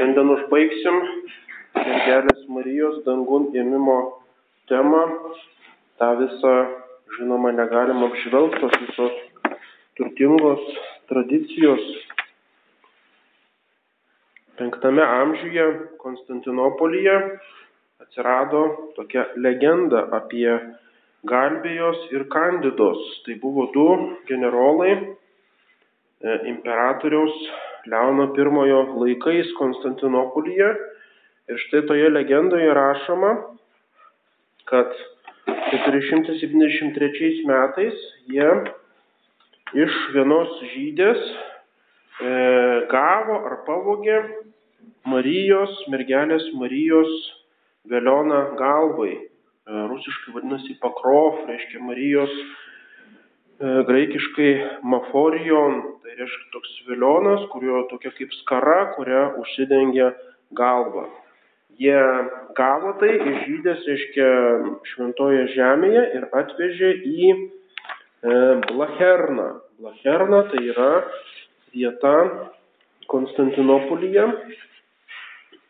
Šiandien užbaigsim mergelės Marijos dangun ėmimo temą. Ta visa, žinoma, negalima apžvelgti, tos visos turtingos tradicijos. Penktame amžiuje Konstantinopolyje atsirado tokia legenda apie Galbėjos ir Kandidos. Tai buvo du generolai e, imperatoriaus Leono I laikais Konstantinopolyje. Ir štai toje legendoje rašoma, kad 473 metais jie iš vienos žydės e, gavo ar pavogė Marijos, mergelės Marijos velioną galvai. E, rusiškai vadinasi pakrov, reiškia Marijos graikiškai maforijon, tai reiškia toks viljonas, kurio tokia kaip skara, kuria užsidengia galva. Jie gavo tai iš žydės, reiškia, šventoje žemėje ir atvežė į e, Blacherną. Blacherna tai yra vieta Konstantinopolyje.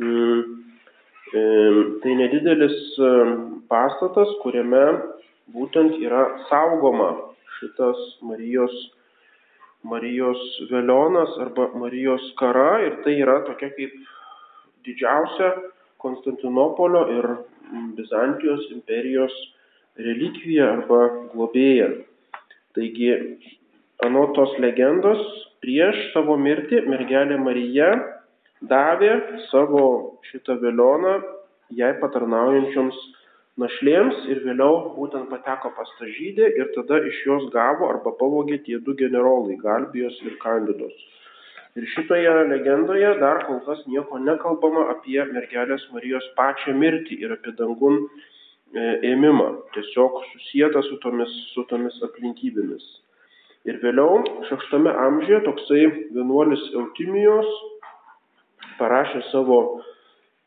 Mm, e, tai nedidelis e, pastatas, kuriame būtent yra saugoma šitas Marijos, Marijos velionas arba Marijos kara ir tai yra tokia kaip didžiausia Konstantinopolio ir Bizantijos imperijos relikvija arba globėja. Taigi, anot tos legendos, prieš savo mirtį mergelė Marija davė savo šitą velioną jai patarnaujančioms našlėms ir vėliau būtent pateko pas tą žydę ir tada iš jos gavo arba pavogė tie du generolai - Galbijos ir Kandidos. Ir šitoje legendoje dar kol kas nieko nekalbama apie mergelės Marijos pačią mirtį ir apie dangun e, ėmimą, tiesiog susijęta su tomis, su tomis aplinkybėmis. Ir vėliau, šeštame amžiuje, toksai vienuolis Eutimijos parašė savo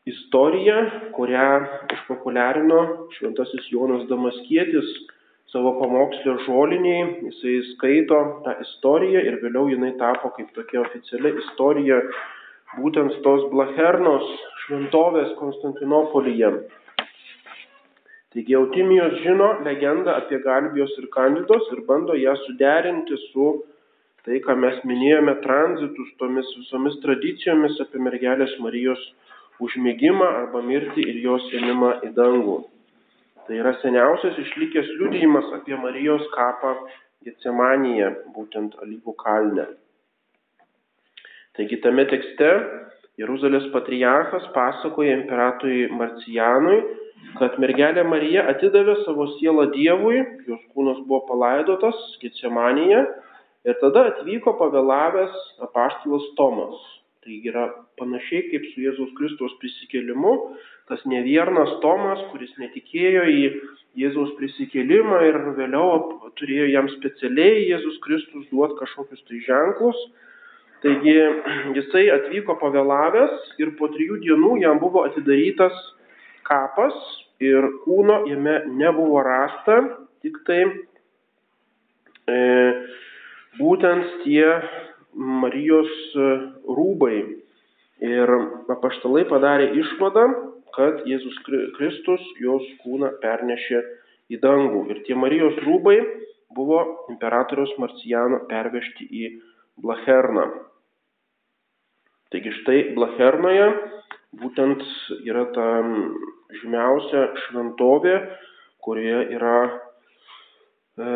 istoriją, kurią išpopuliarino šventasis Jonas Damaskietis savo pamokslio žoliniai, jisai skaito tą istoriją ir vėliau jinai tapo kaip tokia oficiali istorija būtent tos Blachernos šventovės Konstantinopolyje. Taigi Eutimijos žino legendą apie Galbijos ir Kandidos ir bando ją suderinti su tai, ką mes minėjome tranzitus, tomis visomis tradicijomis apie mergelės Marijos užmigimą arba mirtį ir jos ėmimą į dangų. Tai yra seniausias išlikęs liudijimas apie Marijos kapą Getsemanėje, būtent Alyvų kalne. Taigi tame tekste Jeruzalės patriarchas pasakoja imperatoriui Marcijanui, kad mergelė Marija atidavė savo sielą Dievui, jos kūnas buvo palaidotas Getsemanėje ir tada atvyko pavėlavęs apaštalas Tomas. Tai yra panašiai kaip su Jėzaus Kristaus prisikėlimu, tas neviernas Tomas, kuris netikėjo į Jėzaus prisikėlimą ir vėliau turėjo jam specialiai Jėzus Kristus duoti kažkokius tai ženklus. Taigi jisai atvyko pavėlavęs ir po trijų dienų jam buvo atidarytas kapas ir kūno jame nebuvo rasta, tik tai e, būtent tie Marijos e, rūbai. Ir apaštalai padarė išvadą, kad Jėzus Kristus jos kūną pernešė į dangų. Ir tie Marijos rūbai buvo imperatoriaus Marcijano pervežti į Blacherną. Taigi štai Blachernoje būtent yra ta žymiausia šventovė, kurioje yra e,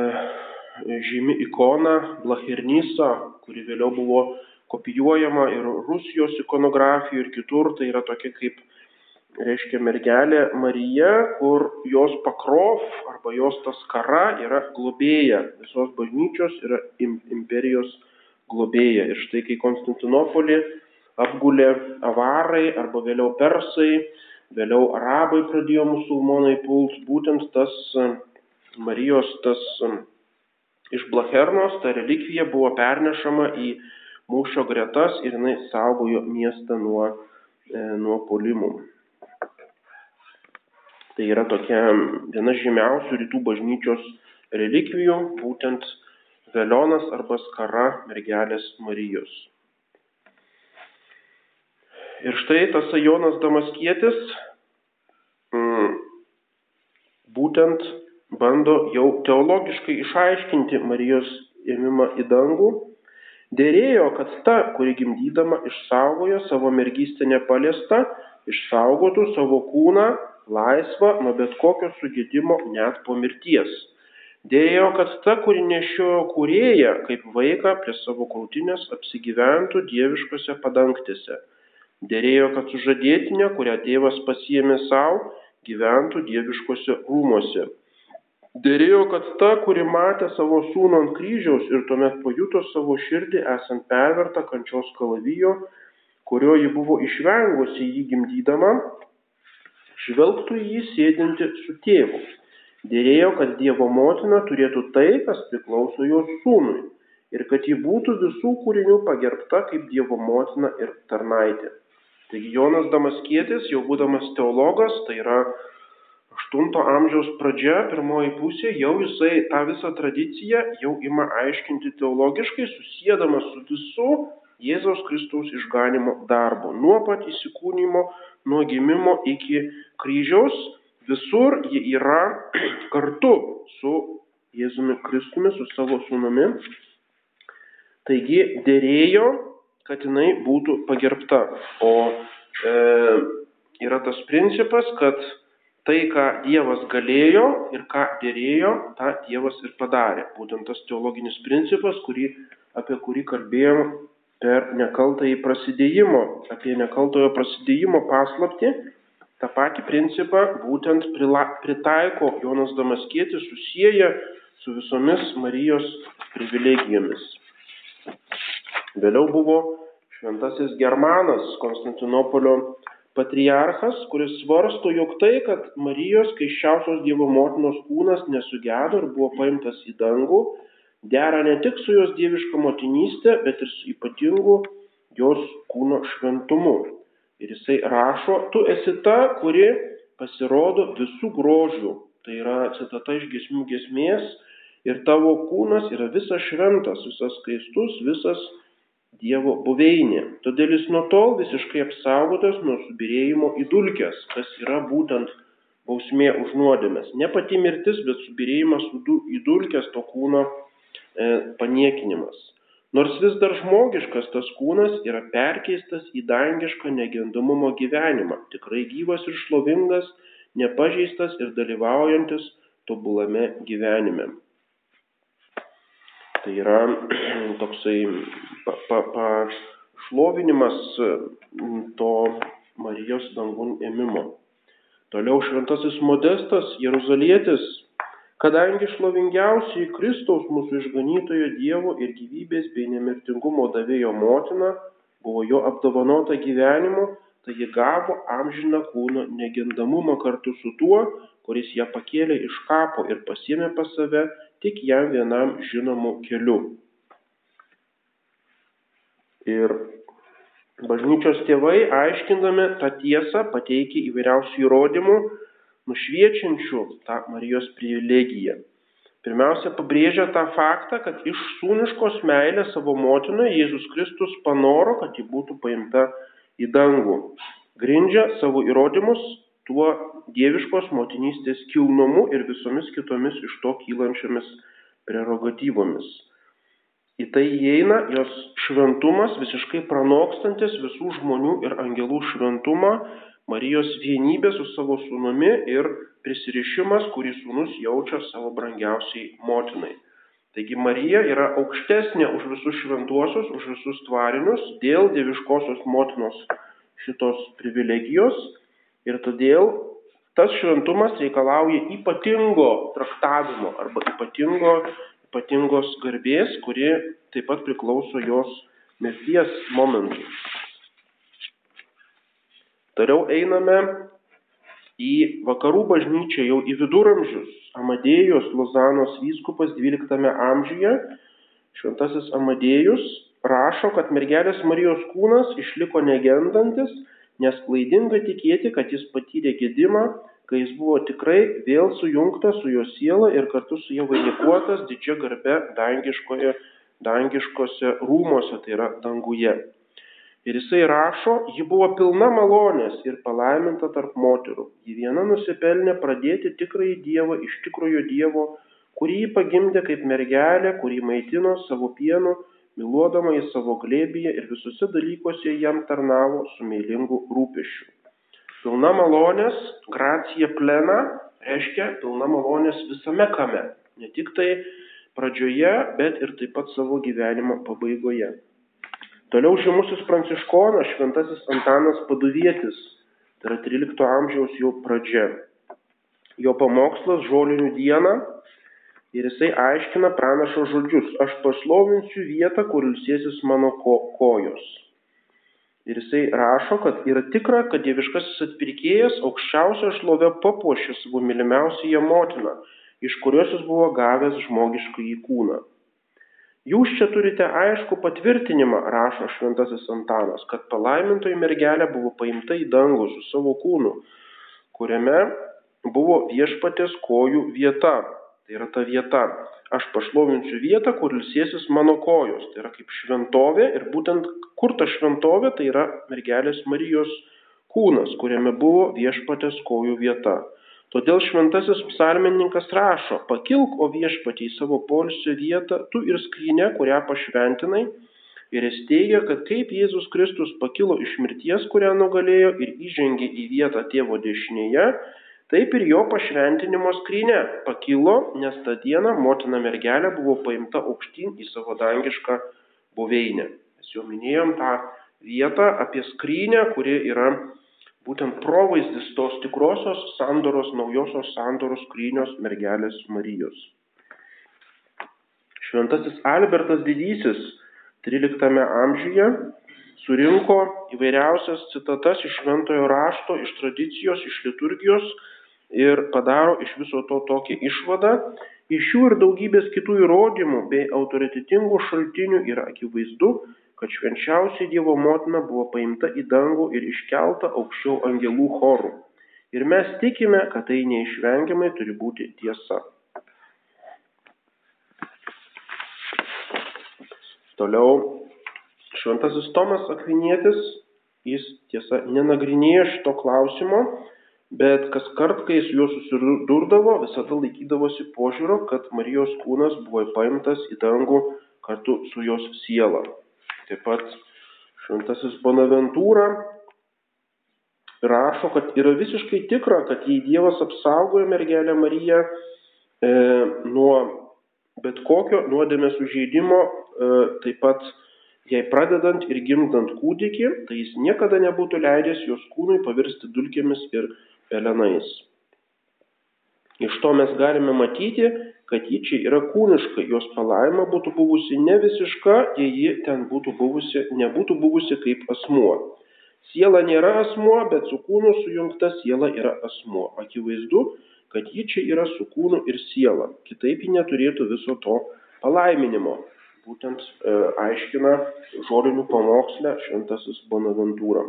žymi ikona Blachernisa, kuri vėliau buvo kopijuojama ir Rusijos ikonografijoje ir kitur. Tai yra tokia kaip, reiškia, mergelė Marija, kur jos pakrov arba jos tas kara yra globėja. Visos bažnyčios yra imperijos globėja. Ir štai kai Konstantinopolį apgulė avarai arba vėliau persai, vėliau arabai pradėjo musulmonai pult, būtent tas Marijos tas iš Blachernos ta relikvija buvo pernešama į mūšio gretas ir jinai saugojo miestą nuo, e, nuo polimų. Tai yra tokia viena žymiausių rytų bažnyčios relikvijų, būtent velionas arba skara mergelės Marijos. Ir štai tas Jonas Damaskietis mm, būtent bando jau teologiškai išaiškinti Marijos ėmimą į dangų. Dėrėjo, kad ta, kuri gimdydama išsaugojo savo mergystę nepaliestą, išsaugotų savo kūną laisvą nuo bet kokio sugėdimo net po mirties. Dėjo, kad ta, kuri nešiojo kūrėją kaip vaiką prie savo krūtinės apsigyventų dieviškose padangtėse. Dėrėjo, kad sužadėtinė, kurią tėvas pasiemė savo, gyventų dieviškose rūmose. Dėrėjo, kad ta, kuri matė savo sūnų ant kryžiaus ir tuomet pajuto savo širdį esant pervertą kančios kalavijo, kurio ji buvo išvengusi jį gimdydama, žvelgtų jį sėdinti su tėvu. Dėrėjo, kad Dievo motina turėtų tai, kas priklauso jos sūnui, ir kad ji būtų visų kūrinių pagerbta kaip Dievo motina ir tarnaitė. Taigi Jonas Damaskietis, jau būdamas teologas, tai yra 8 amžiaus pradžia, pirmoji pusė, jau jisai tą visą tradiciją jau ima aiškinti teologiškai, susėdamas su visu Jėzaus Kristaus išganimo darbu. Nuo pat įsikūnymo, nuo gimimo iki kryžiaus Visur ji yra kartu su Jėzumi Kristumi, su savo sūnumi. Taigi dėrėjo, kad jinai būtų pagerbta. O e, yra tas principas, kad tai, ką Dievas galėjo ir ką dėrėjo, tą Dievas ir padarė. Būtent tas teologinis principas, kurį, apie kurį kalbėjom per nekaltąjį prasidėjimo, apie nekaltojo prasidėjimo paslapti, tą patį principą būtent pritaiko Jonas Damaskietis, susiję su visomis Marijos privilegijomis. Vėliau buvo šventasis Germanas, Konstantinopolio patriarchas, kuris svarsto, jog tai, kad Marijos keiščiausios Dievo motinos kūnas nesugedo ir buvo paimtas į dangų, dera ne tik su jos dieviška motinystė, bet ir su ypatingu jos kūno šventumu. Ir jisai rašo, tu esi ta, kuri pasirodo visų grožių. Tai yra citata iš gesmių gesmės. Ir tavo kūnas yra visas šventas, visas skaistus, visas Dievo buveinė. Todėl jis nuo tol visiškai apsaugotas nuo subirėjimo į dulkes, kas yra būtent bausmė už nuodėmės. Ne pati mirtis, bet subirėjimas į dulkes to kūno e, paniekinimas. Nors vis dar žmogiškas tas kūnas yra perkeistas į dangišką negendamumo gyvenimą, tikrai gyvas ir šlovingas, nepažeistas ir dalyvaujantis tobulame gyvenime. Tai yra toksai pašlovinimas pa, pa to Marijos dangun ėmimo. Toliau šventasis modestas, Jeruzalietis, kadangi šlovingiausioji Kristaus mūsų išganytojo Dievo ir gyvybės bei nemirtingumo davėjo motina buvo jo apdovanota gyvenimu, tai ji gavo amžiną kūno negindamumą kartu su tuo, kuris ją pakėlė iš kapo ir pasiemė pas save tik jam vienam žinomu keliu. Ir bažnyčios tėvai, aiškindami tą tiesą, pateikė įvairiausių įrodymų, nušviečiančių tą Marijos privilegiją. Pirmiausia, pabrėžia tą faktą, kad iš sūniškos meilės savo motinai Jėzus Kristus panoro, kad ji būtų paimta į dangų. Grindžia savo įrodymus tuo dieviškos motinystės kilnumu ir visomis kitomis iš to kylančiomis prerogatyvomis. Į tai įeina jos šventumas, visiškai pranokstantis visų žmonių ir angelų šventumą, Marijos vienybė su savo sūnumi ir prisirišimas, kurį sūnus jaučia savo brangiausiai motinai. Taigi Marija yra aukštesnė už visus šventuosius, už visus tvarinius dėl dieviškosios motinos šitos privilegijos ir todėl tas šventumas reikalauja ypatingo traktavimo arba ypatingo, ypatingos garbės, kuri taip pat priklauso jos mirties momentui. Toliau einame į vakarų bažnyčią, jau į viduramžius. Amadėjos Lozanos vyskupas 12 amžiuje, šventasis Amadėjus, rašo, kad mergelės Marijos kūnas išliko negendantis, nes klaidinga tikėti, kad jis patyrė gedimą, kai jis buvo tikrai vėl sujungtas su jo siela ir kartu su ja vainikuotas didžia garbe dangiškoje, dangiškose rūmose, tai yra danguje. Ir jisai rašo, ji buvo pilna malonės ir palaiminta tarp moterų. Ji viena nusipelnė pradėti tikrąjį Dievą iš tikrojo Dievo, kurį jį pagimdė kaip mergelė, kurį maitino savo pienu, miluodama į savo glėbyje ir visose dalykuose jam tarnavo su meilingu rūpešiu. Pilna malonės, gracija plena, reiškia pilna malonės visame kame. Ne tik tai pradžioje, bet ir taip pat savo gyvenimo pabaigoje. Toliau žymusis pranciškonas šventasis Antanas Paduvietis, tai yra 13 amžiaus jau pradžia. Jo pamokslas žolinių dieną ir jisai aiškina pranašo žodžius, aš paslovinsiu vietą, kur ilsėsis mano ko kojos. Ir jisai rašo, kad yra tikra, kad dieviškasis atpirkėjas aukščiausią šlovę papuošė savo mylimiausiąją motiną, iš kurios jis buvo gavęs žmogišką įkūną. Jūs čia turite aišku patvirtinimą, rašo šventasis Antanas, kad palaimintoji mergelė buvo paimta į dangų su savo kūnu, kuriame buvo viešpatės kojų vieta. Tai yra ta vieta. Aš pašlovinsiu vietą, kur ilsėsis mano kojos. Tai yra kaip šventovė ir būtent kur ta šventovė, tai yra mergelės Marijos kūnas, kuriame buvo viešpatės kojų vieta. Todėl šventasis psalmininkas rašo, pakilk, o viešpačiai savo polsio vietą, tu ir skrynė, kurią pašventinai. Ir jis teigia, kad kaip Jėzus Kristus pakilo iš mirties, kurią nugalėjo ir įžengė į vietą tėvo dešinėje, taip ir jo pašventinimo skrynė pakilo, nes tą dieną motina mergelė buvo paimta aukštyn į savo dangišką buveinę. Mes jau minėjom tą vietą apie skrynę, kuri yra būtent provaizdis tos tikrosios sandoros, naujosios sandoros skrynios mergelės Marijos. Šventasis Albertas Didysis 13 amžiuje surinko įvairiausias citatas iš šventojo rašto, iš tradicijos, iš liturgijos ir padaro iš viso to tokią išvadą. Iš jų ir daugybės kitų įrodymų bei autoritetingų šaltinių yra akivaizdu, kad švenčiausiai Dievo motina buvo paimta į dangų ir iškelta aukščiau angelų chorų. Ir mes tikime, kad tai neišvengiamai turi būti tiesa. Toliau šventasis Tomas Akvinietis, jis tiesa nenagrinėjo šito klausimo, bet kas kart, kai su juo susidurdavo, visada laikydavosi požiūro, kad Marijos kūnas buvo paimtas į dangų kartu su jos siela. Taip pat šventasis Bonaventūra rašo, kad yra visiškai tikra, kad jei Dievas apsaugojo mergelę Mariją e, nuo bet kokio nuodėmės užžeidimo, e, taip pat jai pradedant ir gimdant kūdikį, tai jis niekada nebūtų leidęs jos kūnui pavirsti dulkėmis ir pelenais. Iš to mes galime matyti, kad ji čia yra kūniška, jos palaima būtų buvusi ne visiška, jei ji ten būtų buvusi, nebūtų buvusi kaip asmuo. Siela nėra asmuo, bet su kūnu sujungta siela yra asmuo. Akivaizdu, kad ji čia yra su kūnu ir siela. Kitaip ji neturėtų viso to palaiminimo. Būtent e, aiškina žodinių pamokslę šventasis Bonaventūra.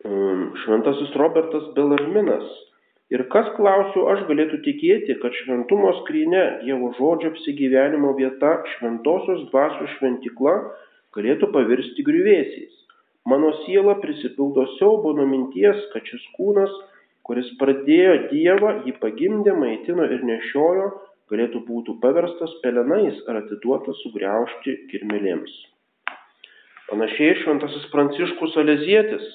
Šventasis Robertas Belarminas Ir kas, klausiu, aš galėtų tikėti, kad šventumo skryne, Dievo žodžio apsigyvenimo vieta, šventosios dvasios šventikla galėtų pavirsti griuvėsiais. Mano siela prisipildo siaubo nuo minties, kad šis kūnas, kuris pradėjo Dievą, jį pagimdė, maitino ir nešiojo, galėtų būti paverstas pelenais ar atiduotas sugriaužti kirmelėms. Panašiai šventasis Pranciškus Alezietis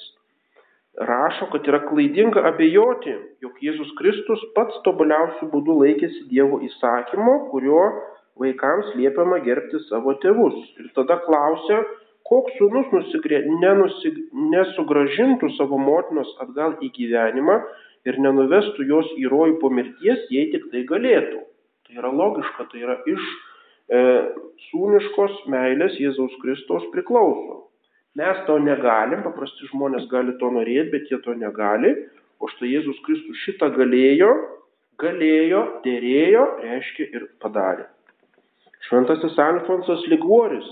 rašo, kad yra klaidinga abejoti, jog Jėzus Kristus pats tobuliausių būdų laikėsi Dievo įsakymo, kuriuo vaikams liepiama gerbti savo tėvus. Ir tada klausia, koks sūnus nusigrė, nenusig, nesugražintų savo motinos atgal į gyvenimą ir nenuvestų jos į rojų po mirties, jei tik tai galėtų. Tai yra logiška, tai yra iš e, sūniškos meilės Jėzaus Kristaus priklauso. Mes to negalim, paprasti žmonės gali to norėti, bet jie to negali. O štai Jėzus Kristus šitą galėjo, galėjo, dėrėjo, reiškia ir padarė. Šventasis Alfonsas Liguoris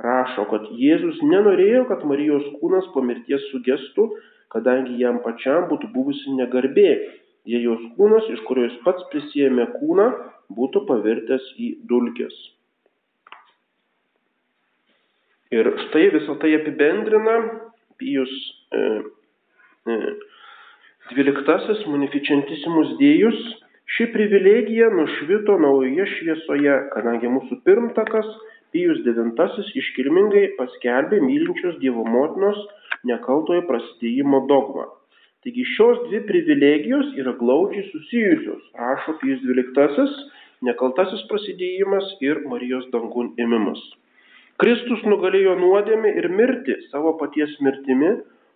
rašo, kad Jėzus nenorėjo, kad Marijos kūnas po mirties sugestų, kadangi jam pačiam būtų buvusi negarbė, jei jos kūnas, iš kurio jis pats prisėmė kūną, būtų pavirtęs į dulkes. Ir štai visą tai apibendrina Pijus e, e, dvyliktasis munificentissimus dėjus. Ši privilegija nušvito naujoje šviesoje, kadangi mūsų pirmtakas Pijus IX iškilmingai paskelbė mylinčios Dievo motinos nekaltojo prasidėjimo dogmą. Taigi šios dvi privilegijos yra glaudžiai susijusios, rašo Pijus XII, nekaltasis prasidėjimas ir Marijos dangun ėmimas. Kristus nugalėjo nuodėmę ir mirti savo paties mirtimi,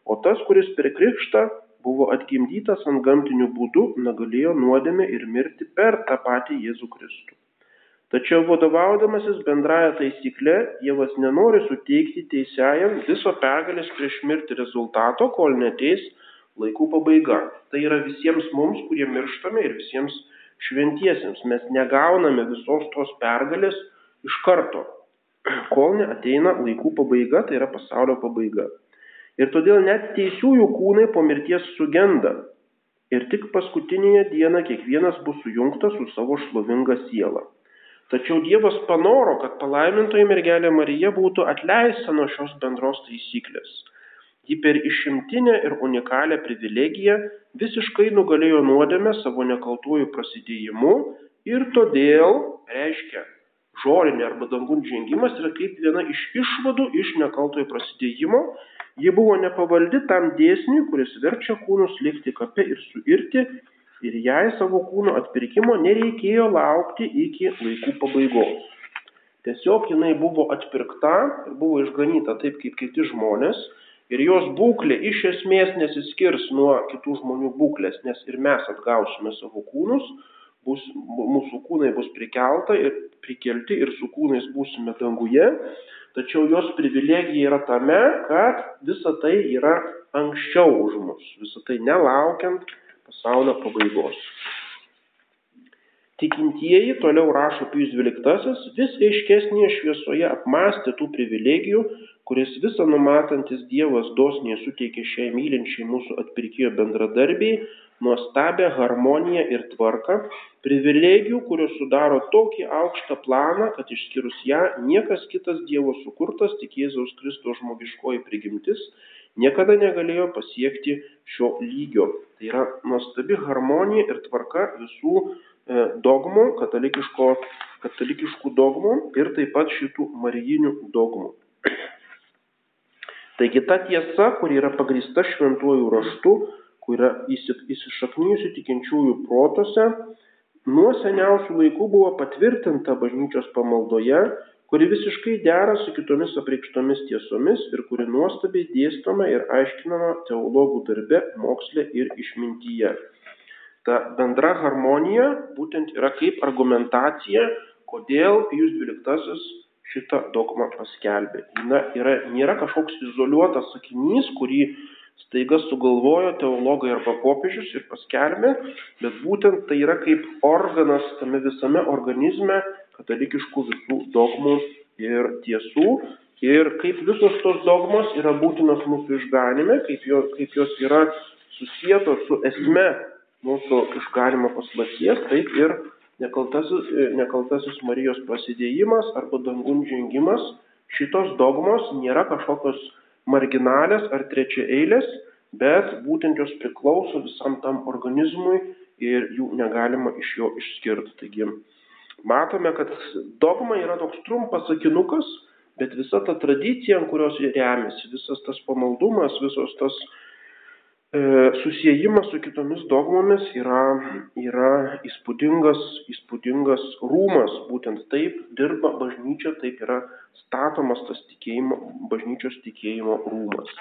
o tas, kuris per krikštą buvo atgimdytas ant gamtinių būdų, nugalėjo nuodėmę ir mirti per tą patį Jėzų Kristų. Tačiau vadovaudamasis bendraja taisykle, Dievas nenori suteikti teisėjam viso pergalės prieš mirtį rezultato, kol neteis laikų pabaiga. Tai yra visiems mums, kurie mirštame ir visiems šventiesiems. Mes negauname visos tos pergalės iš karto, kol neateina laikų pabaiga, tai yra pasaulio pabaiga. Ir todėl net teisiųjų kūnai po mirties sugenda. Ir tik paskutinėje dieną kiekvienas bus sujungtas su savo šlovinga siela. Tačiau Dievas panoro, kad palaimintoji mergelė Marija būtų atleista nuo šios bendros taisyklės. Ji per išimtinę ir unikalią privilegiją visiškai nugalėjo nuodėmę savo nekaltuoju prasidėjimu ir todėl reiškia žolinė arba dangun žengimas yra kaip viena iš išvadų iš nekaltojo prasidėjimo. Ji buvo nepavaldi tam dėsniui, kuris verčia kūnus likti kape ir suirti ir jai savo kūno atpirkimo nereikėjo laukti iki laikų pabaigos. Tiesiog jinai buvo atpirkta ir buvo išganyta taip kaip kiti žmonės ir jos būklė iš esmės nesiskirs nuo kitų žmonių būklės, nes ir mes atgausime savo kūnus, bus, mūsų kūnai bus prikelta ir prikelti ir su kūnais būsime danguje, tačiau jos privilegija yra tame, kad visa tai yra anksčiau už mus, visa tai nelaukiant pasaulio pabaigos. Tikintieji, toliau rašo Pijus XII, vis aiškesnėje šviesoje apmastė tų privilegijų, kurias visą numatantis Dievas dosniai suteikė šiai mylinčiai mūsų atpirkėjo bendradarbiai, nuostabę harmoniją ir tvarką, privilegijų, kurios sudaro tokį aukštą planą, kad išskyrus ją niekas kitas Dievo sukurtas, tik Jėzaus Kristos žmogiškoji prigimtis, niekada negalėjo pasiekti šio lygio. Tai yra nuostabi harmonija ir tvarka visų dogmų, katalikiškų dogmų ir taip pat šitų marijinių dogmų. Taigi ta tiesa, kuri yra pagrįsta šventuoju raštu, kuri yra įsišaknyjusi tikinčiųjų protose, nuo seniausių laikų buvo patvirtinta bažnyčios pamaldoje kuri visiškai dera su kitomis apreikštomis tiesomis ir kuri nuostabiai dėstoma ir aiškinama teologų darbe, moksle ir išmintyje. Ta bendra harmonija būtent yra kaip argumentacija, kodėl Pijus XII šitą dogmą paskelbė. Na, yra, nėra kažkoks izoliuotas sakinys, kurį staiga sugalvojo teologai arba popiežius ir paskelbė, bet būtent tai yra kaip organas tame visame organizme, katalikiškų visų dogmų ir tiesų. Ir kaip visos tos dogmos yra būtinos mūsų išganime, kaip, jo, kaip jos yra susijętos su esme mūsų išganimo paslapties, taip ir nekaltasis, nekaltasis Marijos prasidėjimas arba dangun žengimas. Šitos dogmos nėra kažkokios marginalės ar trečia eilės, bet būtent jos priklauso visam tam organizmui ir jų negalima iš jo išskirti. Taigi, matome, kad dogma yra toks trumpas sakinukas, bet visa ta tradicija, ant kurios jie remiasi, visas tas pamaldumas, visos tas e, susijimas su kitomis dogmomis yra, yra įspūdingas, įspūdingas rūmas. Būtent taip dirba bažnyčia, taip yra statomas tas tikėjimo, bažnyčios tikėjimo rūmas.